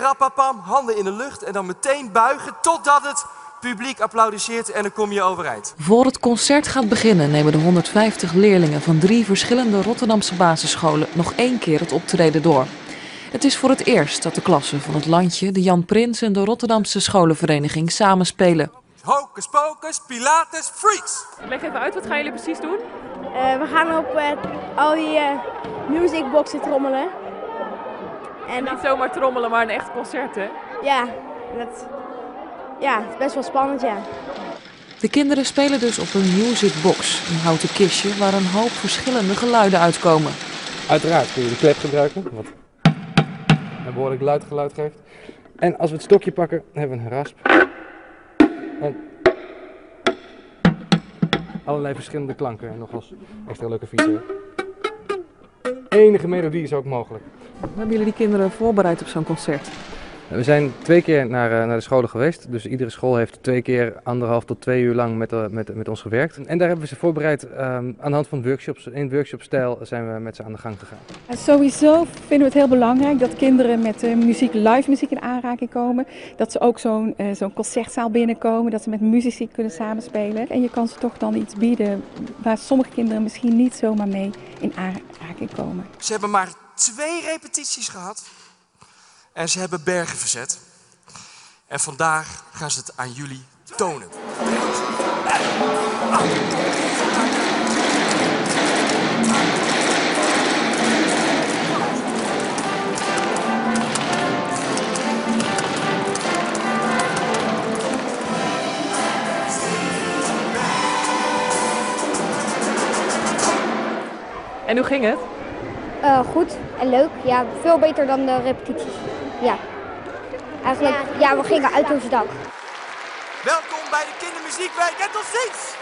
Rappapam, handen in de lucht en dan meteen buigen totdat het publiek applaudisseert en dan kom je overeind. Voor het concert gaat beginnen nemen de 150 leerlingen van drie verschillende Rotterdamse basisscholen nog één keer het optreden door. Het is voor het eerst dat de klassen van het landje, de Jan Prins en de Rotterdamse scholenvereniging samenspelen. Hocus pocus, pilates, freaks! Leg even uit, wat gaan jullie precies doen? Uh, we gaan op uh, al die uh, musicboxen trommelen. En niet zomaar trommelen, maar een echt concert, hè? Ja, dat, ja, het is best wel spannend, ja. De kinderen spelen dus op een musicbox, een houten kistje waar een hoop verschillende geluiden uitkomen. Uiteraard kun je de klep gebruiken, wat een behoorlijk luid geluid geeft. En als we het stokje pakken, hebben we een rasp. En allerlei verschillende klanken en nog als extra leuke feature. Enige melodie is ook mogelijk. Hoe hebben jullie die kinderen voorbereid op zo'n concert? We zijn twee keer naar, naar de scholen geweest. Dus iedere school heeft twee keer anderhalf tot twee uur lang met, met, met ons gewerkt. En daar hebben we ze voorbereid um, aan de hand van workshops. In workshopstijl zijn we met ze aan de gang gegaan. Sowieso vinden we het heel belangrijk dat kinderen met uh, muziek, live muziek in aanraking komen. Dat ze ook zo'n uh, zo'n concertzaal binnenkomen. Dat ze met muzici kunnen samenspelen. En je kan ze toch dan iets bieden waar sommige kinderen misschien niet zomaar mee in aanraking Ze hebben maar twee repetities gehad. En ze hebben bergen verzet. En vandaag gaan ze het aan jullie tonen. En hoe ging het? Uh, goed en leuk. Ja, veel beter dan de repetities. Ja. Eigenlijk, ja, we gingen uit ons dak. Welkom bij de Kindermuziekweek en tot ziens!